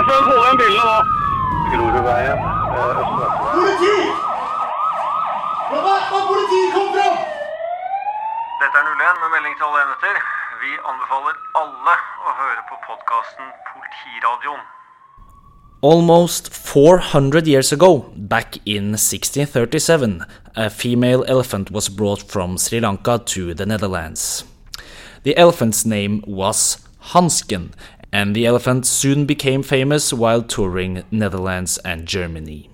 Østlandsveien, få igjen bilene nå. Grorudveien, Politi! Østlandsveien. Politi! politiet politi, kom fram! Dette er 01 med melding til alle enheter. Vi anbefaler alle å høre på podkasten Politiradioen. Almost 400 years ago, back in 1637, a female elephant was brought from Sri Lanka to the Netherlands. The elephant's name was Hansken, and the elephant soon became famous while touring Netherlands and Germany.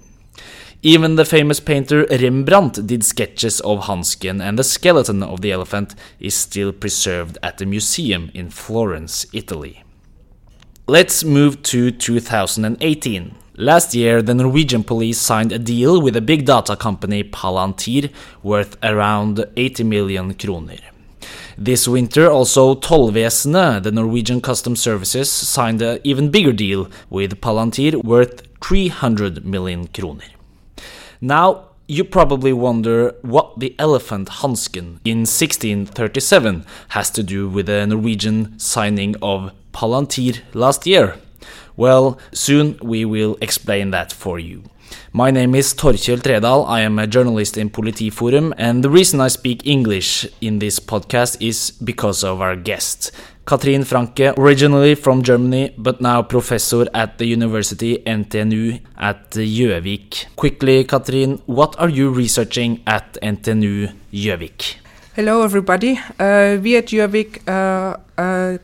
Even the famous painter Rembrandt did sketches of Hansken, and the skeleton of the elephant is still preserved at the museum in Florence, Italy. Let's move to 2018. Last year, the Norwegian police signed a deal with a big data company, Palantir, worth around 80 million kroner. This winter, also Tollvesenet, the Norwegian Customs Services, signed an even bigger deal with Palantir worth 300 million kroner. Now, you probably wonder what the elephant Hansken in 1637 has to do with the Norwegian signing of Palantir last year. Well, soon we will explain that for you. My name is Torkjell Tredal. I am a journalist in Politiforum, and the reason I speak English in this podcast is because of our guest. Katrin Franke, originally from Germany, but now professor at the University NTNU at Gjøvik. Quickly, Katrin, what are you researching at NTNU Gjøvik? Hello, everybody. Uh, we at Gjøvik uh, uh,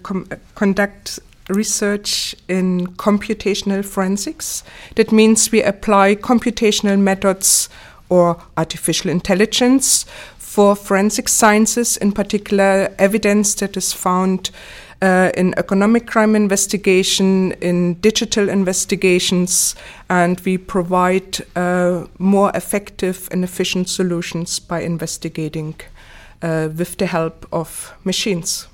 conduct research in computational forensics. That means we apply computational methods or artificial intelligence for forensic sciences, in particular, evidence that is found uh, in economic crime investigation, in digital investigations, and we provide uh, more effective and efficient solutions by investigating uh, with the help of machines.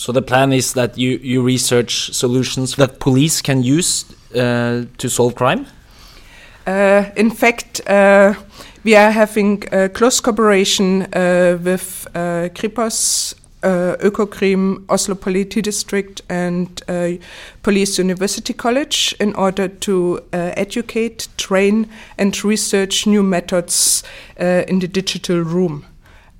So the plan is that you, you research solutions that police can use uh, to solve crime? Uh, in fact, uh, we are having close cooperation uh, with uh, Kripos, uh, Økokrim, Oslo Politi District, and uh, Police University College in order to educate, train, and research new methods in the digital room.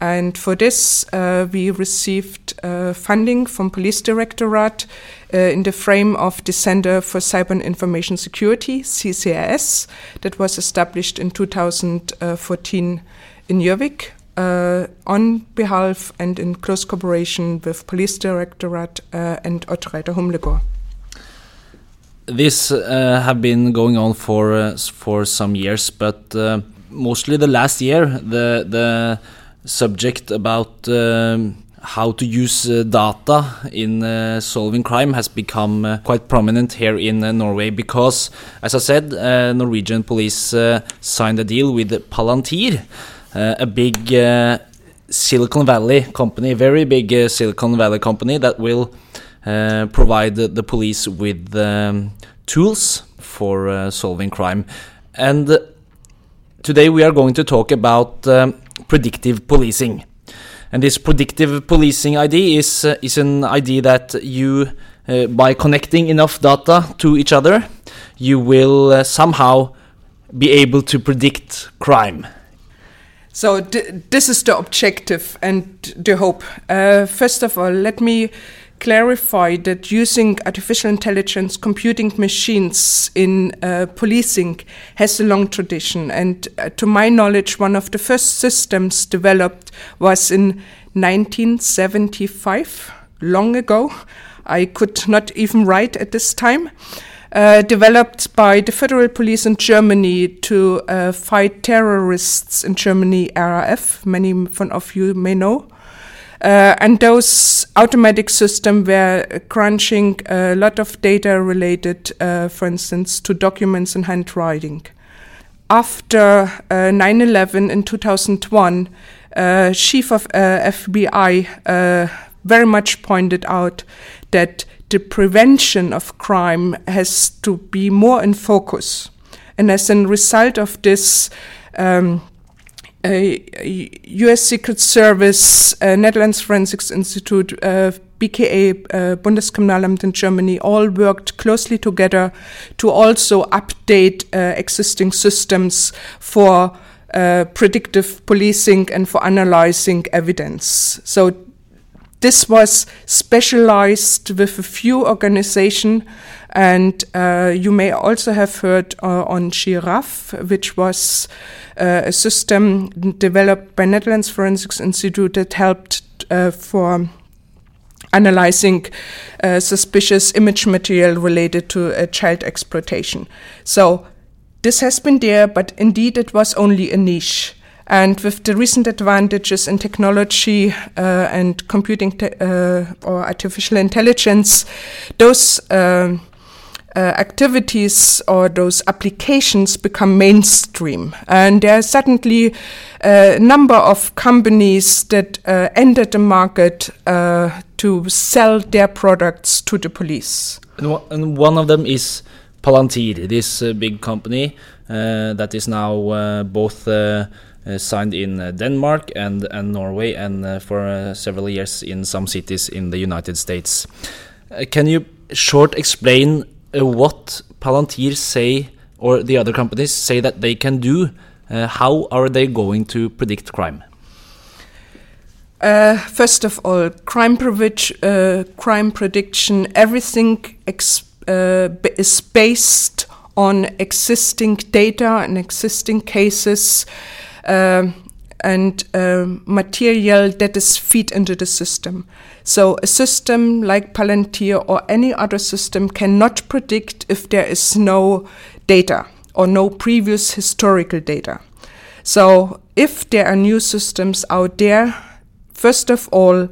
And for this, we received uh, funding from Police Directorate uh, in the frame of the Center for Cyber and Information Security, CCIS, that was established in 2014 in Gjøvik. Uh, on behalf and in close cooperation with Police Directorate uh, and Odd Reidar Humlegård. This uh, have been going on for uh, for some years, but uh, mostly the last year, the the subject about um, how to use uh, data in uh, solving crime has become uh, quite prominent here in uh, Norway because, as I said, Norwegian police signed a deal with Palantir, a big Silicon Valley company, very big Silicon Valley company that will provide the, the police with um, tools for solving crime. And today we are going to talk about um, predictive policing. And this predictive policing idea is uh, is an idea that you, uh, by connecting enough data to each other, you will uh, somehow be able to predict crime. So th- this is the objective and the hope. Uh, first of all, let me clarify that using artificial intelligence computing machines in uh, policing has a long tradition. And uh, to my knowledge, one of the first systems developed was in 1975, long ago. I could not even write at this time. Uh, developed by the federal police in Germany to uh, fight terrorists in Germany, RAF. Many of you may know. Uh, and those automatic systems were crunching a lot of data related, uh, for instance, to documents and handwriting. After 9 11 in 2001, uh, chief of uh, FBI uh, very much pointed out that the prevention of crime has to be more in focus. And as a result of this, um, U.S. Secret Service, uh, Netherlands Forensics Institute, uh, BKA, uh, Bundeskriminalamt in Germany, all worked closely together to also update uh, existing systems for uh, predictive policing and for analyzing evidence. So this was specialized with a few organizations, and uh, you may also have heard uh, on XIRAF, which was uh, a system developed by Netherlands Forensics Institute that helped uh, for analyzing uh, suspicious image material related to uh, child exploitation. So this has been there, but indeed it was only a niche. And with the recent advantages in technology uh, and computing te- uh, or artificial intelligence, those uh, uh, activities or those applications become mainstream. And there are certainly a number of companies that uh, entered the market to sell their products to the police. And, and one of them is Palantir, this uh, big company uh, that is now uh, both signed in Denmark and, and Norway and for several years in some cities in the United States. can you short explain uh, what Palantir say or the other companies say that they can do, uh, how are they going to predict crime? Uh, first of all, crime, uh, crime prediction, everything uh, is based on existing data and existing cases. Um, and uh, material that is feed into the system. So a system like Palantir or any other system cannot predict if there is no data or no previous historical data. So if there are new systems out there, first of all,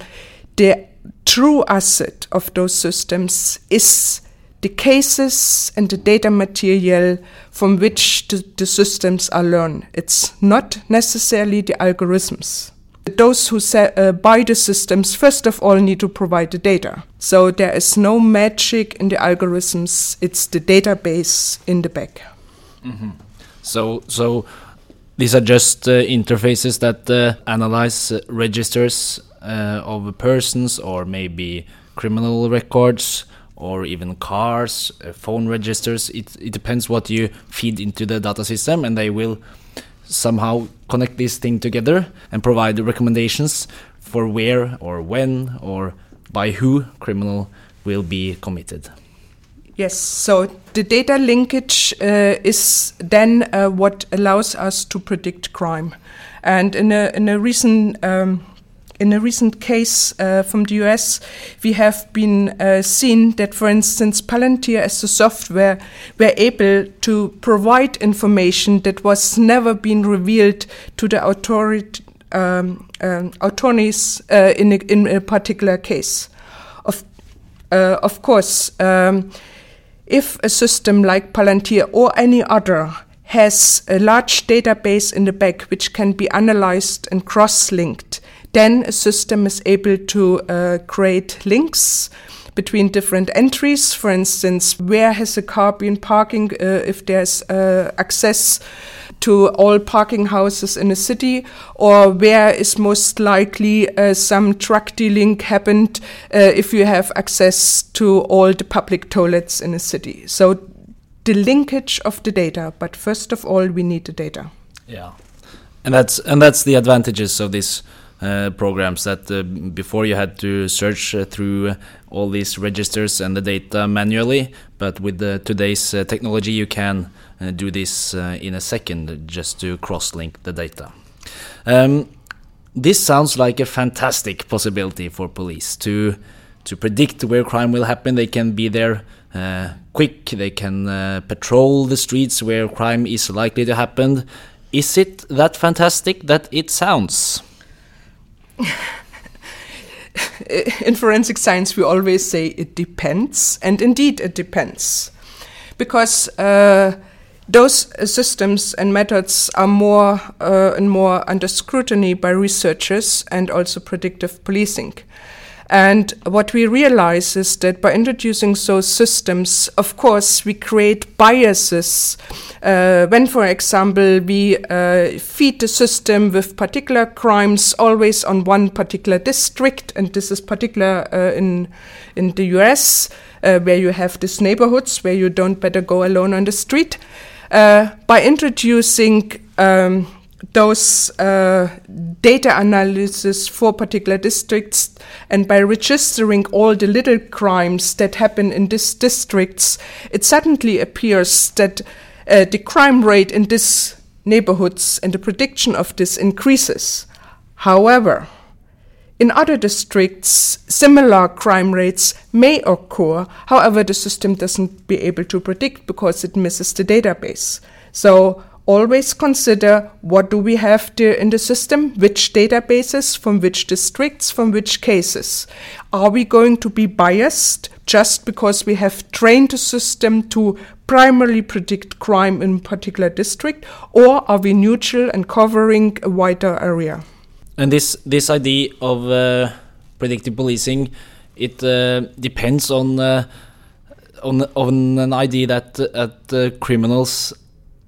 the true asset of those systems is the cases and the data material from which the, the systems are learned. It's not necessarily the algorithms. Those who uh, buy the systems, first of all, need to provide the data. So there is no magic in the algorithms, it's the database in the back. Mm-hmm. So, so these are just uh, interfaces that uh, analyze uh, registers uh, of persons or maybe criminal records or even cars, uh, phone registers. It, it depends what you feed into the data system, and they will somehow connect this thing together and provide recommendations for where or when or by who criminal will be committed. Yes, so the data linkage uh, is then uh, what allows us to predict crime. And in a, in a recent um, in a recent case uh, from the US, we have been uh, seen that, for instance, Palantir as a software were able to provide information that was never been revealed to the authority, um, um, attorneys uh, in, a, in a particular case. Of, uh, of course, um, if a system like Palantir or any other has a large database in the back which can be analyzed and cross linked, then a system is able to uh, create links between different entries. For instance, where has a car been parking uh, if there's uh, access to all parking houses in a city, or where is most likely uh, some drug dealing happened uh, if you have access to all the public toilets in a city. So the linkage of the data, but first of all, we need the data. Yeah, and that's and that's the advantages of this uh, programs that uh, before you had to search uh, through all these registers and the data manually, but with the, today's uh, technology, you can uh, do this in a second just to cross link the data. Um, this sounds like a fantastic possibility for police to to predict where crime will happen. They can be there quick. They can patrol the streets where crime is likely to happen. Is it that fantastic that it sounds? In forensic science, we always say it depends, and indeed it depends, because uh, those systems and methods are more uh, and more under scrutiny by researchers and also predictive policing. And what we realize is that by introducing those systems, of course, we create biases. Uh, when, for example, we uh, feed the system with particular crimes always on one particular district, and this is particular uh, in in the US, uh, where you have these neighborhoods where you don't better go alone on the street. Uh, by introducing um, those uh, data analysis for particular districts and by registering all the little crimes that happen in these districts, it suddenly appears that uh, the crime rate in these neighborhoods and the prediction of this increases. However, in other districts, similar crime rates may occur. However, the system doesn't be able to predict because it misses the database. So always consider what do we have there in the system, which databases, from which districts, from which cases. Are we going to be biased just because we have trained the system to primarily predict crime in particular district, or are we neutral and covering a wider area? And this this idea of uh, predictive policing, it uh, depends on uh, on on an idea that that uh, criminals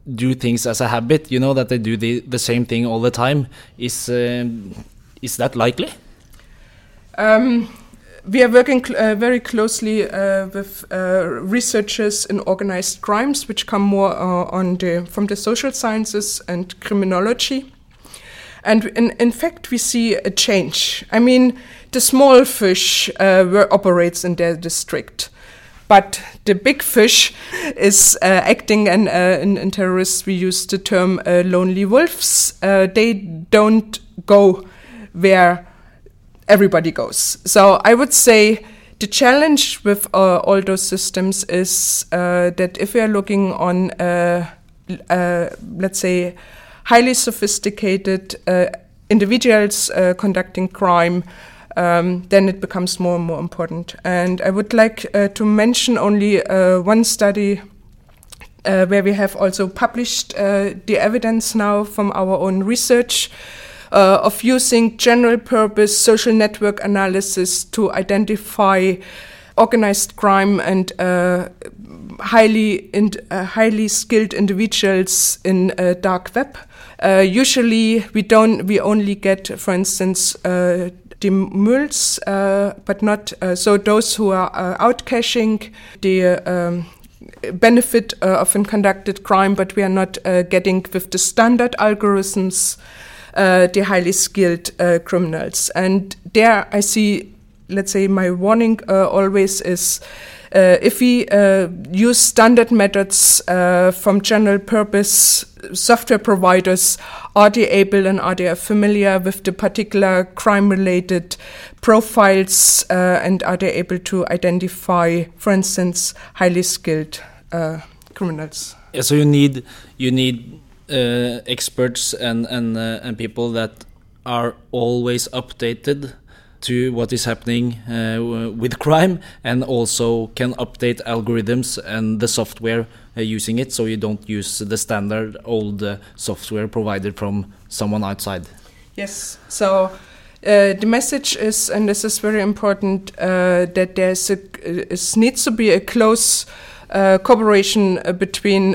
do things as a habit, you know, that they do the, the same thing all the time, is, uh, is that likely? Um, we are working cl uh, very closely uh, with uh, researchers in organized crimes, which come more uh, on the, from the social sciences and criminology. And in, in fact, we see a change. I mean, the small fish uh, operates in their district but the big fish is uh, acting, and uh, in, in, terrorists we use the term uh, lonely wolves. Uh, they don't go where everybody goes. So I would say the challenge with uh, all those systems is uh, that if we are looking on, let's say, highly sophisticated individuals conducting crime, um, then it becomes more and more important. And I would like uh, to mention only uh, one study uh, where we have also published uh, the evidence now from our own research. Uh, of using general purpose social network analysis to identify organized crime and uh, highly in, highly skilled individuals in dark web. Usually, we don't. We only get, for instance, the mules, uh, but not uh, so those who are uh, out caching the um, benefit of conducted crime, but we are not getting with the standard algorithms the highly skilled criminals. And there I see, let's say, my warning always is. Uh, if we uh, use standard methods uh, from general purpose software providers, are they able and are they familiar with the particular crime related profiles and are they able to identify, for instance, highly skilled criminals? Yeah, so you need you need uh, experts and and uh, and people that are always updated to what is happening uh, with crime and also can update algorithms and the software uh, using it so you don't use the standard old uh, software provided from someone outside. Yes, so uh, the message is, and this is very important, uh, that there's a, needs to be a close uh, cooperation between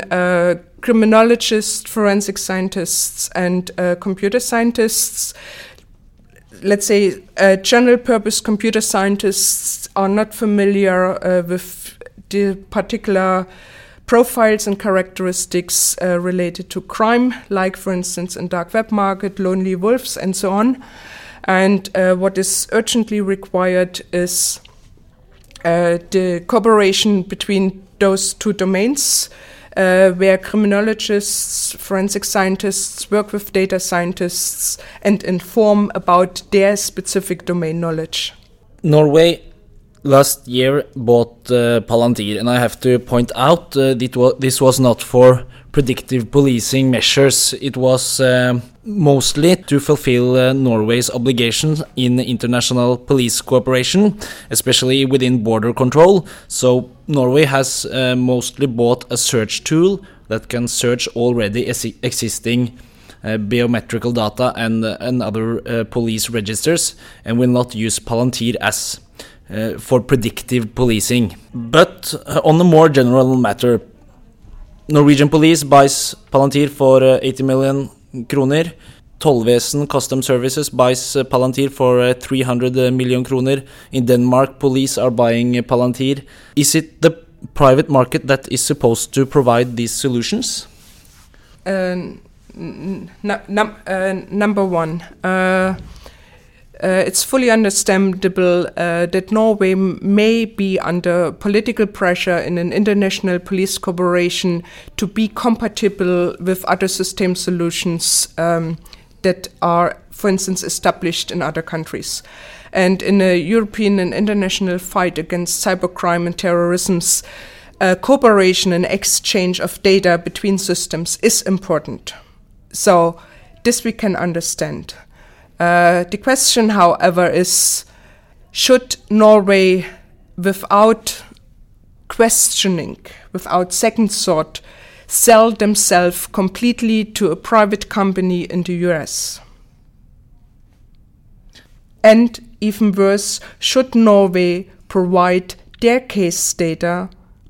criminologists, forensic scientists, and computer scientists let's say, uh, general purpose computer scientists are not familiar uh, with the particular profiles and characteristics uh, related to crime, like, for instance, in dark web market, lonely wolves, and so on. And uh, what is urgently required is uh, the cooperation between those two domains uh, where criminologists, forensic scientists work with data scientists and inform about their specific domain knowledge. Norway last year bought uh, Palantir, and I have to point out uh, this was not for predictive policing measures. It was uh, mostly to fulfill uh, Norway's obligations in international police cooperation, especially within border control. So, Norway has uh, mostly bought a search tool that can search already existing uh, biometrical data and, and other uh, police registers and will not use Palantir as uh, for predictive policing. But uh, on a more general matter, Norwegian police buys Palantir for uh, 80 million kroner. Tollvesen Custom Services buys uh, Palantir for uh, 300 million kroner. In Denmark, police are buying Palantir. Is it the private market that is supposed to provide these solutions? Uh, uh, number one, uh, it's fully understandable uh, that Norway m- may be under political pressure in an international police cooperation to be compatible with other system solutions um, that are, for instance, established in other countries. And in a European and international fight against cybercrime and terrorism, uh, cooperation and exchange of data between systems is important. So, this we can understand. Uh, the question, however, is should Norway, without questioning, without second thought, sell themselves completely to a private company in the US? And even worse, should Norway provide their case data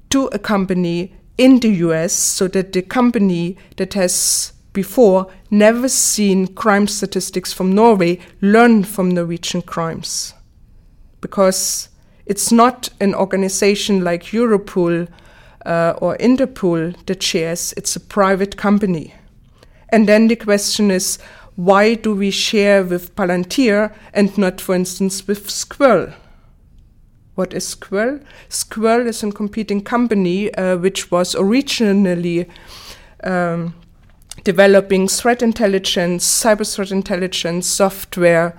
to a company in the US so that the company that has before never seen crime statistics from Norway learn from Norwegian crimes? Because it's not an organization like Europol uh, or Interpol that shares, it's a private company. And then the question is why do we share with Palantir and not, for instance, with Sqrrl? What is Sqrrl? Sqrrl is a competing company uh, which was originally um, developing threat intelligence, cyber threat intelligence software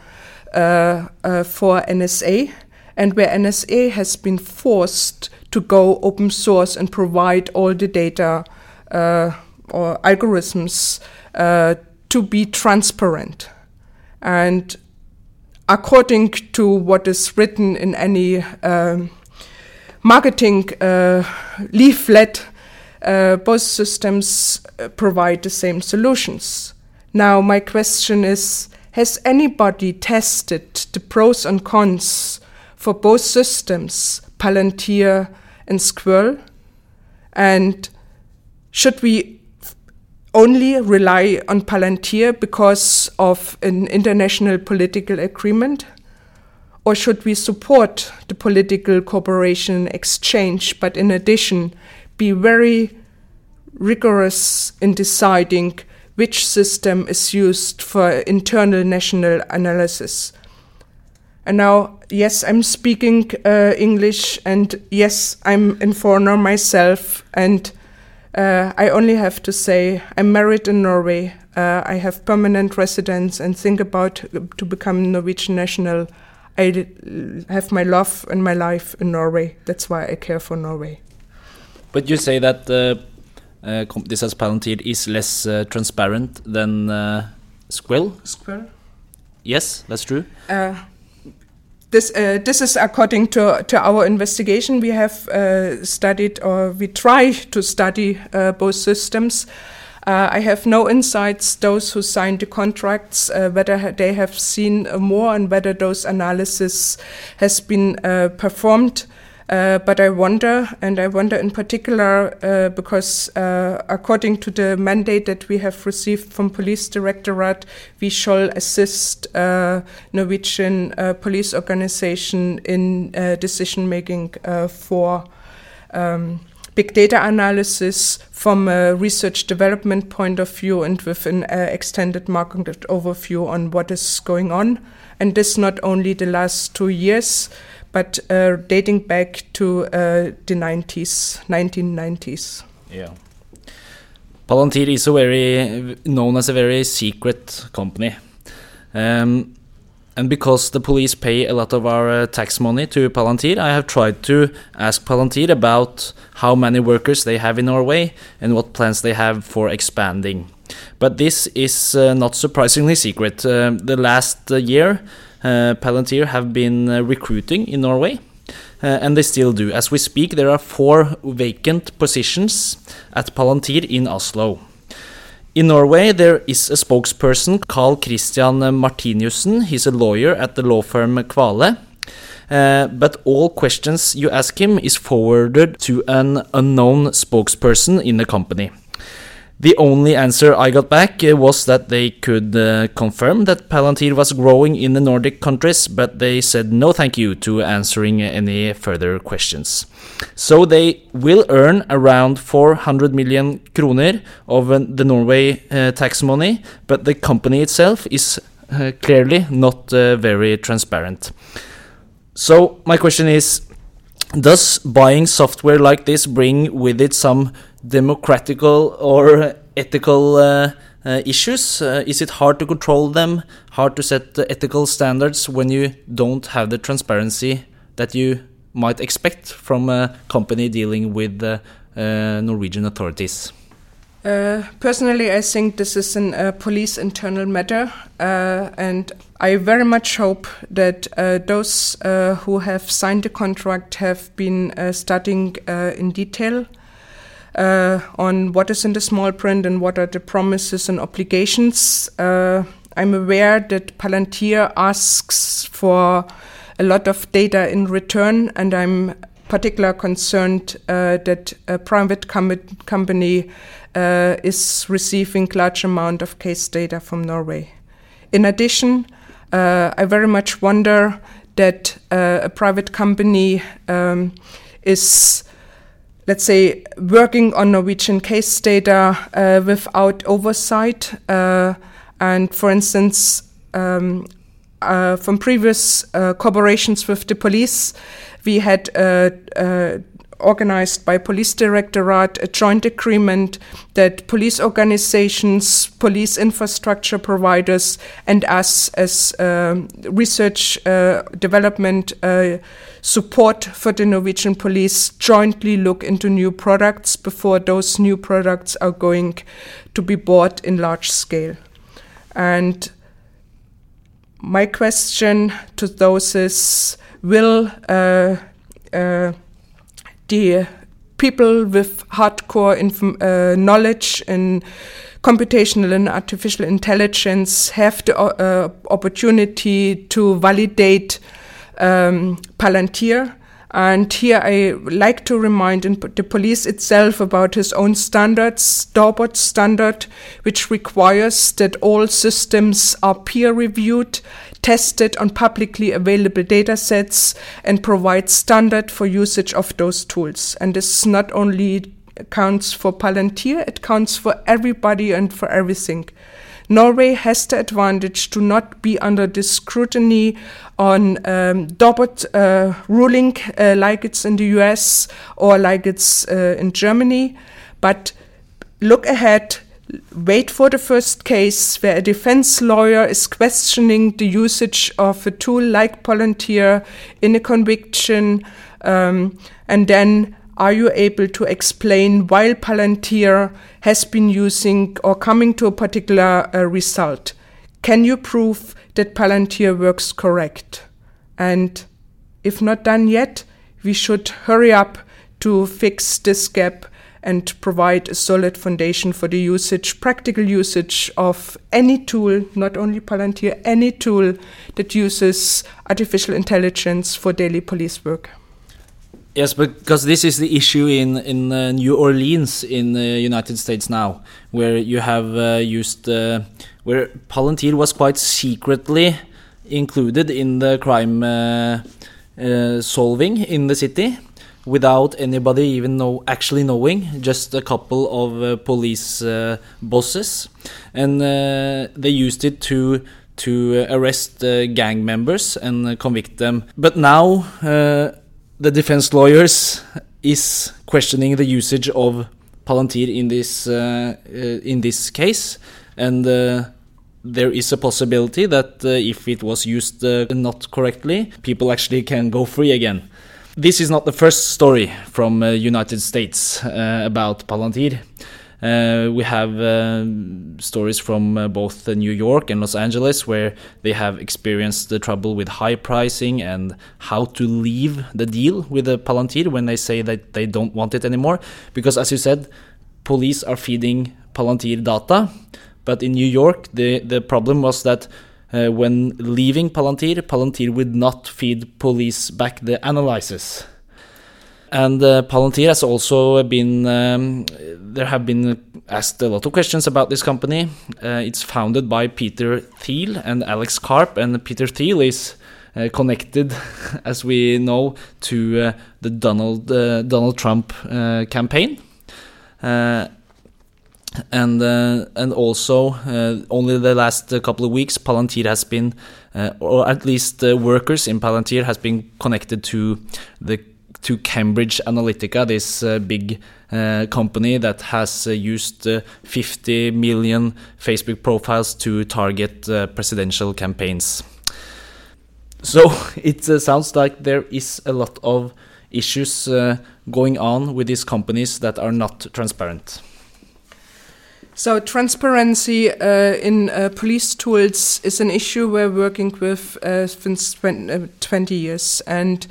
uh, uh, for NSA, and where NSA has been forced to go open source and provide all the data uh, or algorithms uh, to be transparent. And according to what is written in any um, marketing uh, leaflet, uh, both systems uh, provide the same solutions. Now, my question is Has anybody tested the pros and cons for both systems, Palantir and Sqrrl? And should we only rely on Palantir because of an international political agreement? Or should we support the political cooperation exchange, but in addition, be very rigorous in deciding which system is used for internal national analysis? And now, yes, I'm speaking uh, English, and yes, I'm a foreigner myself, and uh, I only have to say I'm married in Norway. Uh, I have permanent residence and think about to become Norwegian national. I have my love and my life in Norway. That's why I care for Norway. But you say that uh, uh, this as Palantir is less uh, transparent than uh, Sqrrl? Sqrrl? Yes, that's true. Uh, this uh, this is according to to our investigation. We have uh, studied or we try to study uh, both systems. Uh, I have no insights. Those who signed the contracts, uh, whether ha- they have seen uh, more and whether those analysis has been uh, performed. Uh, but I wonder, and I wonder in particular uh, because uh, according to the mandate that we have received from Police Directorate, we shall assist uh, Norwegian uh, police organization in uh, decision making for um, big data analysis from a research development point of view and with an extended market overview on what is going on. And this not only the last two years, but uh, dating back to uh, the 90s, 1990s. Yeah. Palantir is a very known as a very secret company. Um, and because the police pay a lot of our uh, tax money to Palantir, I have tried to ask Palantir about how many workers they have in Norway and what plans they have for expanding. But this is uh, not surprisingly secret. Uh, the last uh, year, Palantir have been recruiting in Norway. Uh, and they still do. As we speak, there are four vacant positions at Palantir in Oslo. In Norway, there is a spokesperson, Carl Christian Martiniussen. He's a lawyer at the law firm Kvale. Uh, but all questions you ask him is forwarded to an unknown spokesperson in the company. The only answer I got back uh, was that they could uh, confirm that Palantir was growing in the Nordic countries, but they said no thank you to answering any further questions. So they will earn around 400 million kroner of the Norway uh, tax money, but the company itself is clearly not very transparent. So my question is does buying software like this bring with it some democratical or ethical uh, uh, issues? Uh, is it hard to control them, hard to set ethical standards when you don't have the transparency that you might expect from a company dealing with uh, uh, Norwegian authorities? Uh, personally, I think this is a police internal matter, and I very much hope that those who have signed the contract have been studying in detail on what is in the small print and what are the promises and obligations. I'm aware that Palantir asks for a lot of data in return, and I'm particularly concerned that a private com company uh, is receiving large amount of case data from Norway. In addition, uh, I very much wonder that uh, a private company um, is, let's say, working on Norwegian case data uh, without oversight. Uh, and for instance, um, uh, from previous cooperations with the police, we had organized by Police Directorate a joint agreement that police organizations, police infrastructure providers, and us as uh, research uh, development uh, support for the Norwegian police jointly look into new products before those new products are going to be bought in large scale. And my question to those is will uh, uh, the people with hardcore uh, knowledge in computational and artificial intelligence have the uh, opportunity to validate um, Palantir. And here I like to remind the police itself about his own standards, Daubert standard, which requires that all systems are peer reviewed tested on publicly available data sets and provide standard for usage of those tools. And this not only counts for Palantir, it counts for everybody and for everything. Norway has the advantage to not be under this scrutiny on um, uh, ruling uh, like it's in the US or like it's uh, in Germany, but look ahead wait for the first case where a defense lawyer is questioning the usage of a tool like Palantir in a conviction, um, and then are you able to explain why Palantir has been using or coming to a particular uh, result? Can you prove that Palantir works correct? And if not done yet, we should hurry up to fix this gap and provide a solid foundation for the usage, practical usage of any tool, not only Palantir, any tool that uses artificial intelligence for daily police work. Yes, because this is the issue in in uh, New Orleans in the United States now, where you have uh, used uh, where Palantir was quite secretly included in the crime uh, uh, solving in the city without anybody even know actually knowing just a couple of uh, police uh, bosses. And uh, they used it to to arrest uh, gang members and convict them. But now uh, the defense lawyers is questioning the usage of Palantir in this uh, in this case. And there is a possibility that if it was used not correctly people actually can go free again this is not the first story from uh, United States uh, about Palantir. Uh, we have uh, stories from uh, both New York and Los Angeles where they have experienced the trouble with high pricing and how to leave the deal with the Palantir when they say that they don't want it anymore. Because, as you said, police are feeding Palantir data, but in New York, the, the problem was that uh, when leaving Palantir, Palantir would not feed police back the analysis. And uh, Palantir has also been, um, there have been asked a lot of questions about this company. Uh, it's founded by Peter Thiel and Alex Karp, and Peter Thiel is uh, connected, as we know, to the Donald Donald Trump uh, and uh, and also uh, only the last uh, couple of weeks, Palantir has been, or at least workers in Palantir has been connected to the to Cambridge Analytica, this uh, big uh, company that has uh, used 50 million Facebook profiles to target presidential campaigns. So it sounds like there is a lot of issues going on with these companies that are not transparent. So transparency uh, in uh, police tools is an issue we're working with uh, since 20 years, and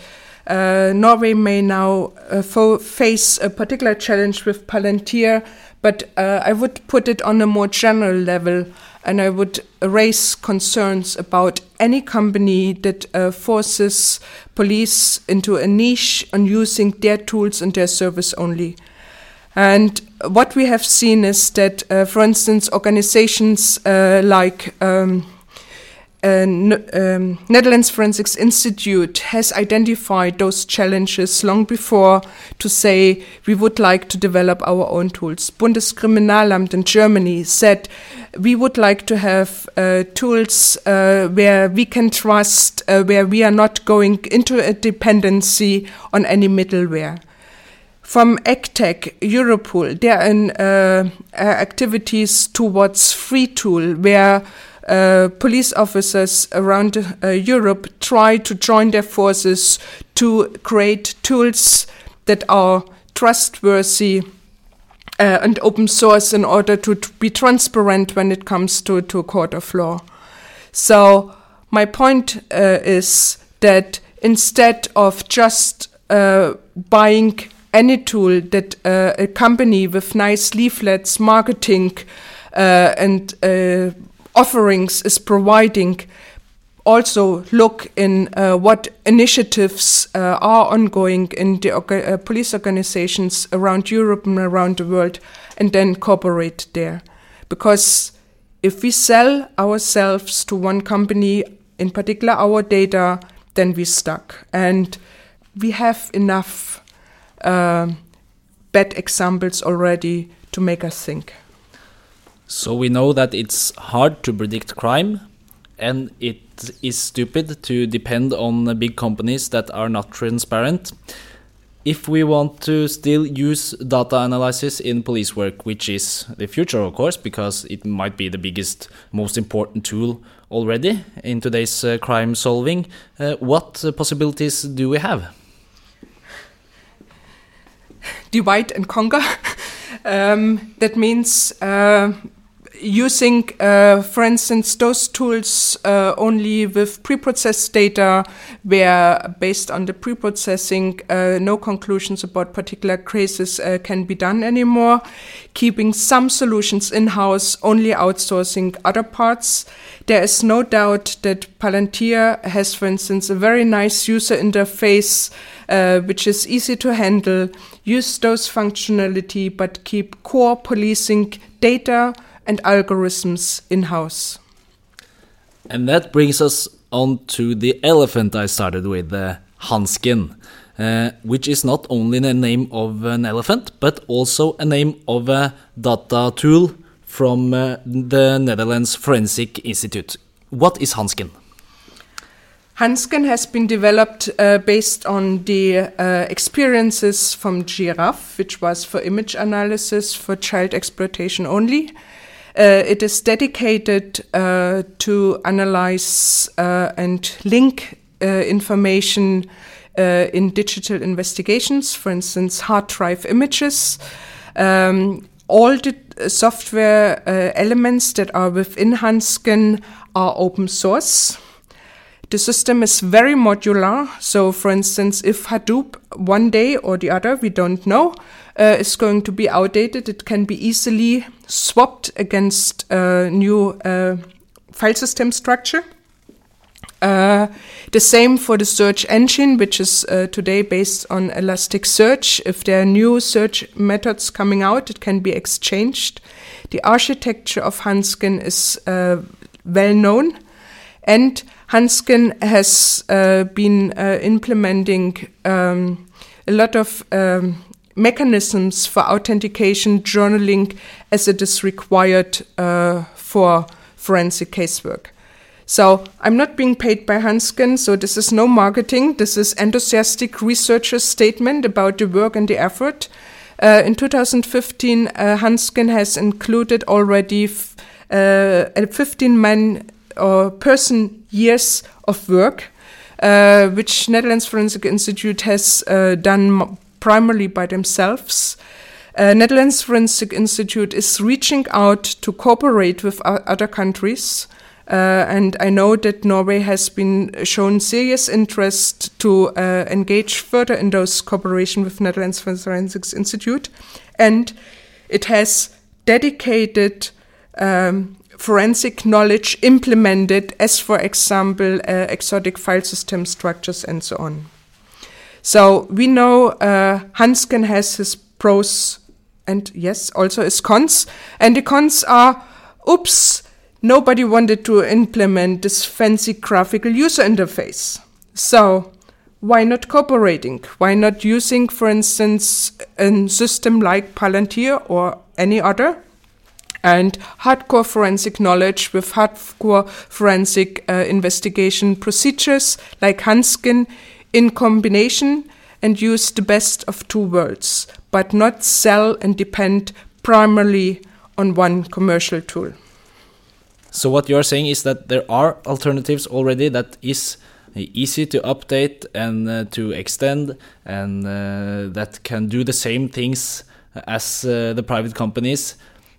uh, Norway may now uh, face a particular challenge with Palantir, but uh, I would put it on a more general level and I would raise concerns about any company that uh, forces police into a niche on using their tools and their service only. And what we have seen is that, uh, for instance, organizations uh, like um, um, Netherlands Forensics Institute has identified those challenges long before to say we would like to develop our own tools. Bundeskriminalamt in Germany said we would like to have uh, tools uh, where we can trust, uh, where we are not going into a dependency on any middleware. From ECTEC, Europol, there are uh, activities towards free tool where uh, police officers around uh, Europe try to join their forces to create tools that are trustworthy uh, and open source in order to, to, be transparent when it comes to, to a court of law. So, my point uh, is that instead of just uh, buying any tool that a company with nice leaflets, marketing, and offerings is providing also look in uh, what initiatives uh, are ongoing in the uh, police organizations around Europe and around the world, and then cooperate there. Because if we sell ourselves to one company, in particular our data, then we're stuck. And we have enough uh, bad examples already to make us think. So we know that it's hard to predict crime and it is stupid to depend on big companies that are not transparent. If we want to still use data analysis in police work, which is the future, of course, because it might be the biggest, most important tool already in today's uh, crime solving, uh, what possibilities do we have? Divide and conquer. um, that means uh, using, uh, for instance, those tools uh, only with preprocessed data, where based on the preprocessing, uh, no conclusions about particular cases uh, can be done anymore. Keeping some solutions in house, only outsourcing other parts. There is no doubt that Palantir has, for instance, a very nice user interface. Uh, which is easy to handle, use those functionality, but keep core policing data and algorithms in house. And that brings us on to the elephant I started with, the Hansken, uh, which is not only the name of an elephant, but also a name of a data tool from uh, the Netherlands Forensic Institute. What is Hansken? Hansken has been developed uh, based on the uh, experiences from XIRAF, which was for image analysis for child exploitation only. Uh, it is dedicated uh, to analyze uh, and link information in digital investigations, for instance, hard drive images. Um, all the software elements that are within Hansken are open source. The system is very modular. So, for instance, if Hadoop one day or the other, we don't know, uh, is going to be outdated, it can be easily swapped against a new uh, file system structure. Uh, the same for the search engine, which is uh, today based on Elasticsearch. If there are new search methods coming out, it can be exchanged. The architecture of Hansken is uh, well known, and Hansken has uh, been uh, implementing um, a lot of um, mechanisms for authentication journaling as it is required uh, for forensic casework. So I'm not being paid by Hansken, so this is no marketing. This is enthusiastic researchers' statement about the work and the effort. Uh, in 2015, uh, has included already f- uh, 15 man or person years of work, uh, which Netherlands Forensic Institute has uh, done primarily by themselves. Uh, Netherlands Forensic Institute is reaching out to cooperate with other countries. Uh, and I know that Norway has been shown serious interest to uh, engage further in those cooperation with Netherlands Forensics Institute, and it has dedicated um, forensic knowledge implemented, as for example, uh, exotic file system structures and so on. So we know uh, Hansken has his pros and yes, also his cons, and the cons are, oops nobody wanted to implement this fancy graphical user interface. So, why not cooperating? Why not using, for instance, a system like Palantir or any other? And hardcore forensic knowledge with hardcore forensic uh, investigation procedures like Hansken in combination and use the best of two worlds, but not sell and depend primarily on one commercial tool. So what you're saying is that there are alternatives already that is easy to update and uh, to extend and uh, that can do the same things as uh, the private companies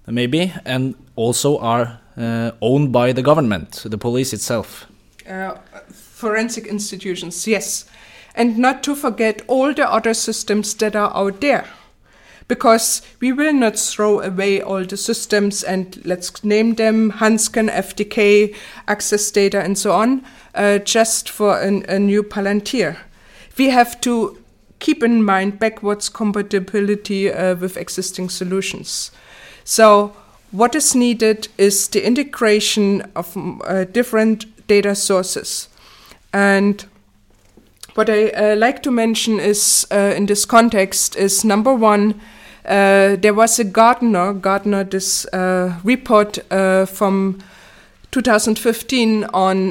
maybe and also are uh, owned by the government the police itself uh, forensic institutions yes and not to forget all the other systems that are out there because we will not throw away all the systems and let's name them Hansken, FTK, Access Data, and so on, uh, just for an, a new Palantir. We have to keep in mind backwards compatibility uh, with existing solutions. So, what is needed is the integration of uh, different data sources. And what I uh, like to mention is uh, in this context is number one, uh, there was a Gartner, Gartner, this uh, report uh, from 2015 on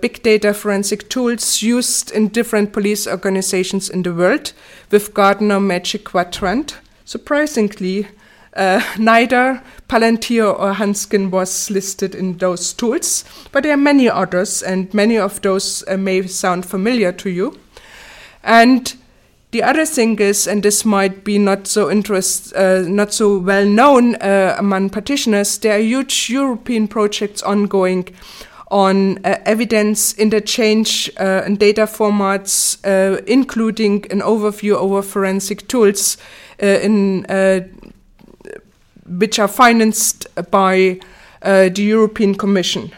big data forensic tools used in different police organizations in the world with Gartner Magic Quadrant. Surprisingly, uh, neither Palantir or Hansken was listed in those tools, but there are many others, and many of those uh, may sound familiar to you. And the other thing is, and this might be not so interest, uh, not so well known uh, among practitioners, there are huge European projects ongoing on uh, evidence interchange uh, and data formats, uh, including an overview over forensic tools, uh, in which are financed by uh, the European Commission.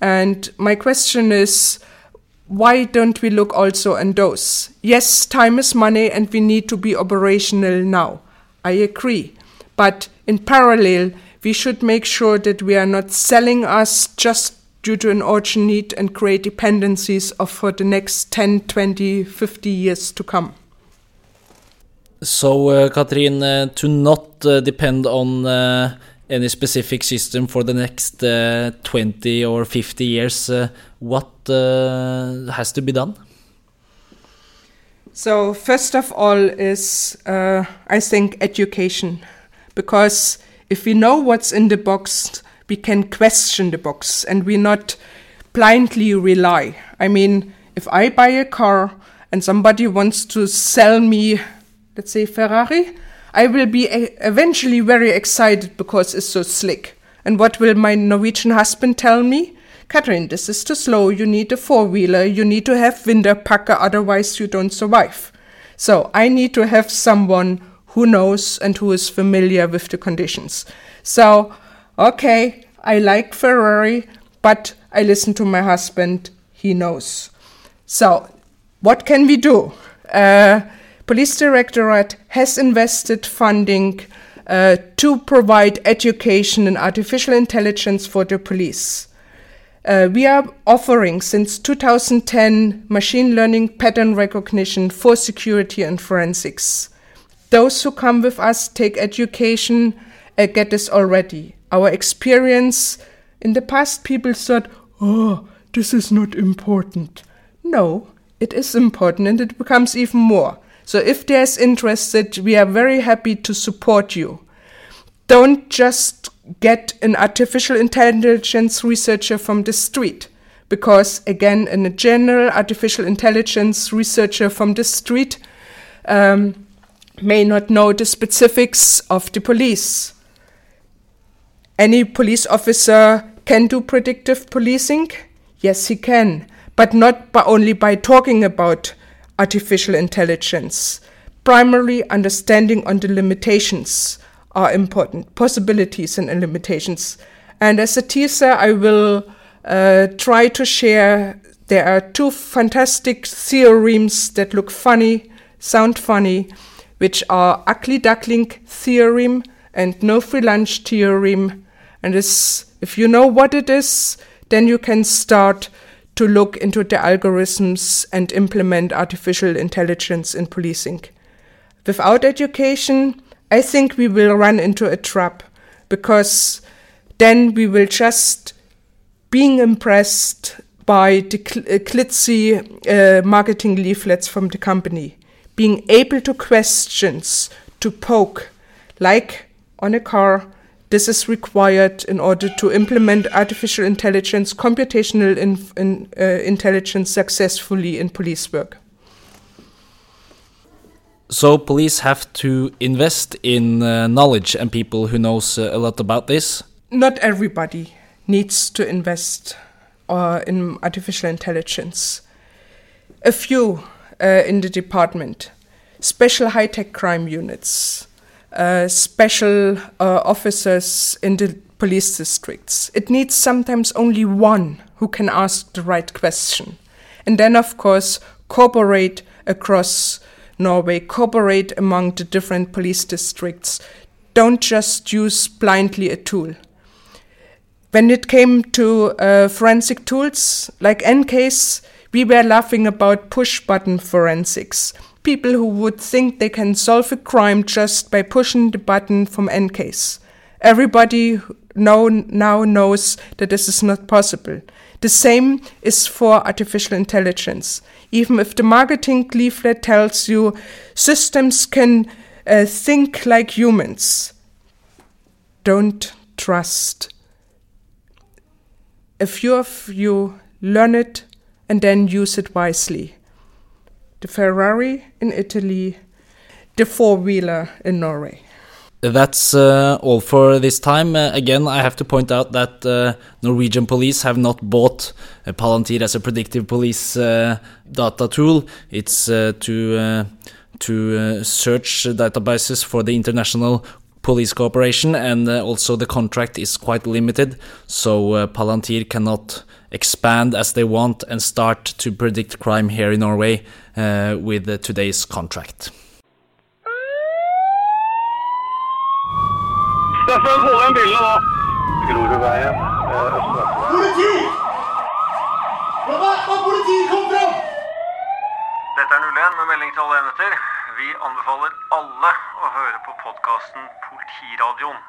And my question is why don't we look also on those? Yes, time is money and we need to be operational now. I agree. But in parallel, we should make sure that we are not selling us just due to an urgent need and create dependencies of for the next 10, 20, 50 years to come. So, uh, Katrin, uh, to not uh, depend on uh, any specific system for the next uh, 20 or 50 years, uh, what uh, has to be done? So, first of all, is uh, I think education. Because if we know what's in the box, we can question the box and we not blindly rely. I mean, if I buy a car and somebody wants to sell me, let's say, Ferrari, I will be eventually very excited because it's so slick. And what will my Norwegian husband tell me? Catherine, this is too slow. You need a four wheeler. You need to have Winterpacker, otherwise, you don't survive. So, I need to have someone who knows and who is familiar with the conditions. So, okay, I like Ferrari, but I listen to my husband. He knows. So, what can we do? Uh, Police Directorate has invested funding uh, to provide education in artificial intelligence for the police. Uh, we are offering since 2010 machine learning pattern recognition for security and forensics. Those who come with us take education, uh, get this already. Our experience in the past, people thought, oh, this is not important. No, it is important and it becomes even more. So if there's interest, we are very happy to support you. Don't just get an artificial intelligence researcher from the street. Because again, in a general artificial intelligence researcher from the street um, may not know the specifics of the police. Any police officer can do predictive policing? Yes, he can, but not by only by talking about artificial intelligence. Primarily, understanding on the limitations are important, possibilities and limitations. And as a teaser, I will uh, try to share. There are two fantastic theorems that look funny, sound funny, which are ugly duckling theorem and no free lunch theorem. And this, if you know what it is, then you can start to look into the algorithms and implement artificial intelligence in policing. Without education, I think we will run into a trap because then we will just being impressed by the cl- uh, glitzy uh, marketing leaflets from the company, being able to questions to poke, like on a car. This is required in order to implement artificial intelligence, computational in, in, uh, intelligence successfully in police work. So police have to invest in uh, knowledge and people who knows uh, a lot about this. Not everybody needs to invest uh, in artificial intelligence. A few uh, in the department, special high-tech crime units, uh, special uh, officers in the police districts. It needs sometimes only one who can ask the right question, and then of course cooperate across Norway, cooperate among the different police districts. Don't just use blindly a tool. When it came to uh, forensic tools like EnCase, we were laughing about push button forensics. People who would think they can solve a crime just by pushing the button from EnCase. Everybody know, now knows that this is not possible. The same is for artificial intelligence. Even if the marketing leaflet tells you systems can uh, think like humans, don't trust. A few of you learn it and then use it wisely. The Ferrari in Italy, the four wheeler in Norway. That's uh, all for this time. Uh, again, I have to point out that uh, Norwegian police have not bought uh, Palantir as a predictive police uh, data tool. It's uh, to to search databases for the international police cooperation, and also the contract is quite limited. So Palantir cannot expand as they want and start to predict crime here in Norway with today's contract. Dette er 01 med melding til alle enheter. Vi anbefaler alle å høre på podkasten Politiradioen.